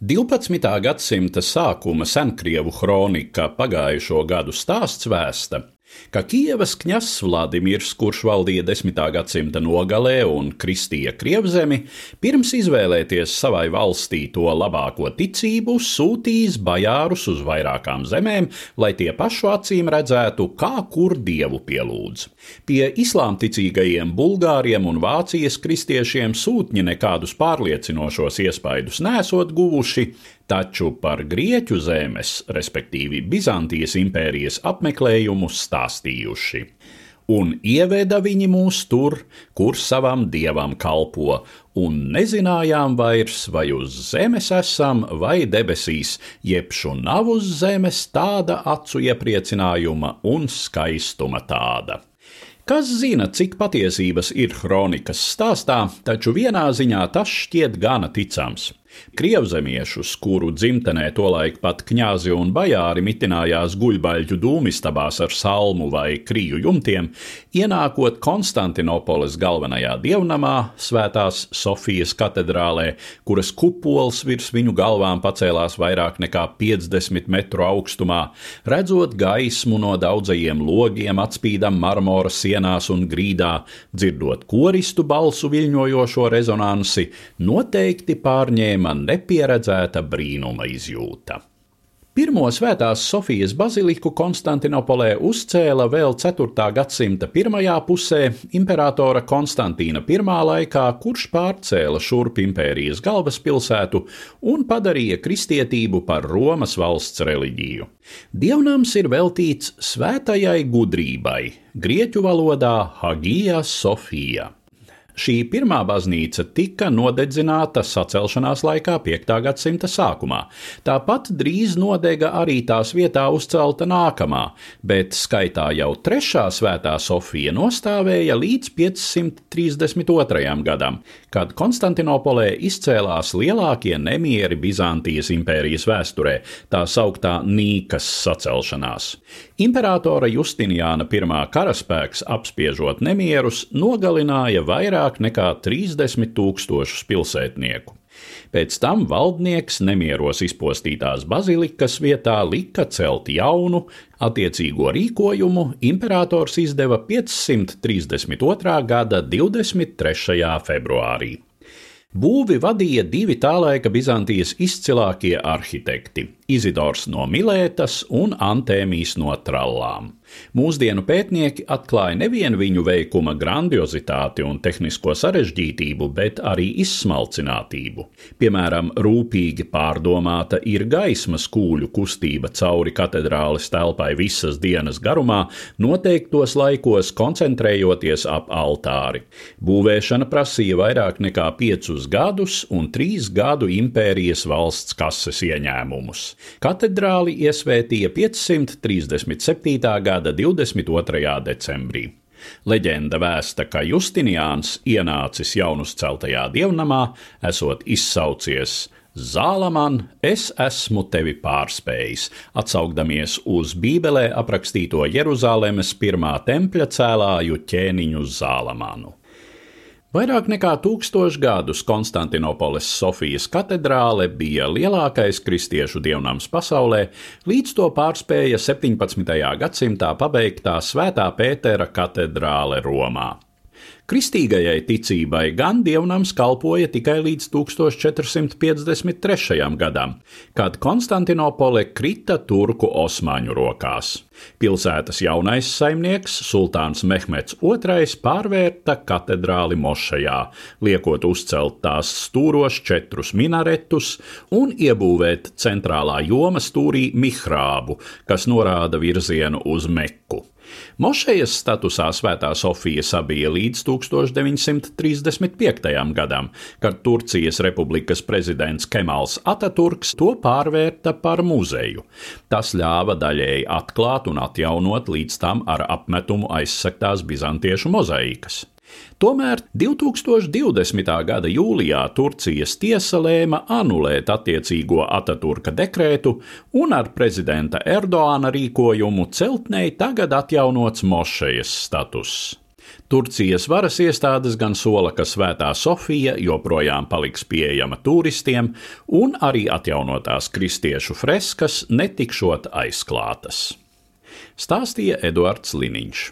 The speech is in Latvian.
12. gadsimta sākuma senkrievu kronika pagājušo gadu stāsts vēsta, ka Kievas kņazs Vladimirs, kurš valdīja 10. gadsimta nogalē un kristīja Krievzemi, pirms izvēlēties savai valstī to labāko ticību, sūtījis bajārus uz vairākām zemēm, lai tie pašu acīm redzētu, kā kur dievu pielūdz. Pie islāmticīgajiem bulgāriem un Vācijas kristiešiem sūtņi nekādus pārliecinošos iespaidus nesot guvuši, taču par grieķu zemes, respektīvi Bizantijas impērijas apmeklējumu stāstījuši. Un ieveda viņi mūs tur, kur savam dievam kalpo, un nezinājām vairs, vai uz zemes esam, vai debesīs, jebšu nav uz zemes tāda acu iepriecinājuma un skaistuma tāda. Kas zina, cik patiesības ir kronikas stāstā, taču vienā ziņā tas šķiet gana ticams. Krievzemiešus, kuru dzimtenē tolaik pat kņāzi un bajāri mitinājās guļbaļķu dūmistabās ar salmu vai kriju jumtiem, ienākot Konstantinopoles galvenajā dievnamā, Svētās Sofijas katedrālē, kuras kupols virs viņu galvām pacēlās vairāk nekā 50 metru augstumā, redzot gaismu no daudzajiem logiem atspīdam marmora sienās un grīdā, dzirdot koristu balsu viļņojošo rezonansi, noteikti pārņēma man nepieredzēta brīnuma izjūta. Pirmo svētās Sofijas baziliku Konstantinopolē uzcēla vēl 4. gadsimta pirmajā pusē imperatora Konstantīna I laikā, kurš pārcēla šurp impērijas galvaspilsētu un padarīja kristietību par Romas valsts reliģiju. Dievnams ir veltīts svētajai gudrībai, grieķu valodā Hagija Sofija. Šī pirmā baznīca tika nodedzināta sacelšanās laikā 5. gadsimta sākumā. Tāpat drīz nodega arī tās vietā uzcelta nākamā, bet skaitā jau trešā svētā Sofija nostāvēja līdz 532. gadam, kad Konstantinopolē izcēlās lielākie nemieri Bizantijas impērijas vēsturē, tā sauktā Nīkas sacelšanās. Imperatora Justiniāna I karaspēks apspiežot nemierus nogalināja vairāk vairāk nekā 30 tūkstošus pilsētnieku. Pēc tam valdnieks nemieros izpostītās bazilikas vietā lika celt jaunu, attiecīgo rīkojumu imperators izdeva 532. gada 23. februārī. Būvi vadīja divi tā laika Bizantijas izcilākie arhitekti - Izidors no Milētas un Antēmijs no Trallām. Mūsdienu pētnieki atklāja nevienu viņu veikuma grandiozitāti un tehnisko sarežģītību, bet arī izsmalcinātību. Piemēram, rūpīgi pārdomāta ir gaismas kūļu kustība cauri katedrāles telpai visas dienas garumā, noteiktos laikos koncentrējoties ap altāri. Būvēšana prasīja vairāk nekā piecus gadus un trīs gadu impērijas valsts kases ieņēmumus. Katedrāli iesvētīja 537. gada gada 22. decembrī. Leģenda vēsta, ka Justiniāns ienācis jaunuzceltajā dievnamā, esot izsaucies Zālaman, es esmu tevi pārspējis, atsaukdamies uz Bībelē aprakstīto Jeruzalemes pirmā tempļa cēlāju ķēniņu Zālamanu. Vairāk nekā tūkstoš gadus Konstantinopoles Sofijas katedrāle bija lielākais kristiešu dievnams pasaulē, līdz to pārspēja 17. gadsimtā pabeigtā Svētā Pētera katedrāle Romā. Kristīgajai ticībai gan dievnams kalpoja tikai līdz 1453. gadam, kad Konstantinopole krita turku osmaņu rokās. Pilsētas jaunais saimnieks, sultāns Mehmets II, pārvērta katedrāli Mošajā, liekot uzcelt tās stūros četrus minaretus un iebūvēt centrālā joma stūrī mihrābu, kas norāda virzienu uz Meku. Mošejas statusā Svētā Sofija sabija līdz 1935. gadam, kad Turcijas republikas prezidents Kemals Ataturks to pārvērta par muzeju. Tas ļāva daļēji atklāt un atjaunot līdz tam ar apmetumu aizsaktās bizantiešu mozaīkas. Tomēr 2020. gada jūlijā Turcijas tiesa lēma anulēt attiecīgo Ataturka dekrētu un ar prezidenta Erdoāna rīkojumu celtnei tagad atjaunots mošejas status. Turcijas varas iestādes gan sola, ka Svētā Sofija joprojām paliks pieejama turistiem, un arī atjaunotās kristiešu freskas netikšot aizklātas. Stāstīja Eduards Liniņš.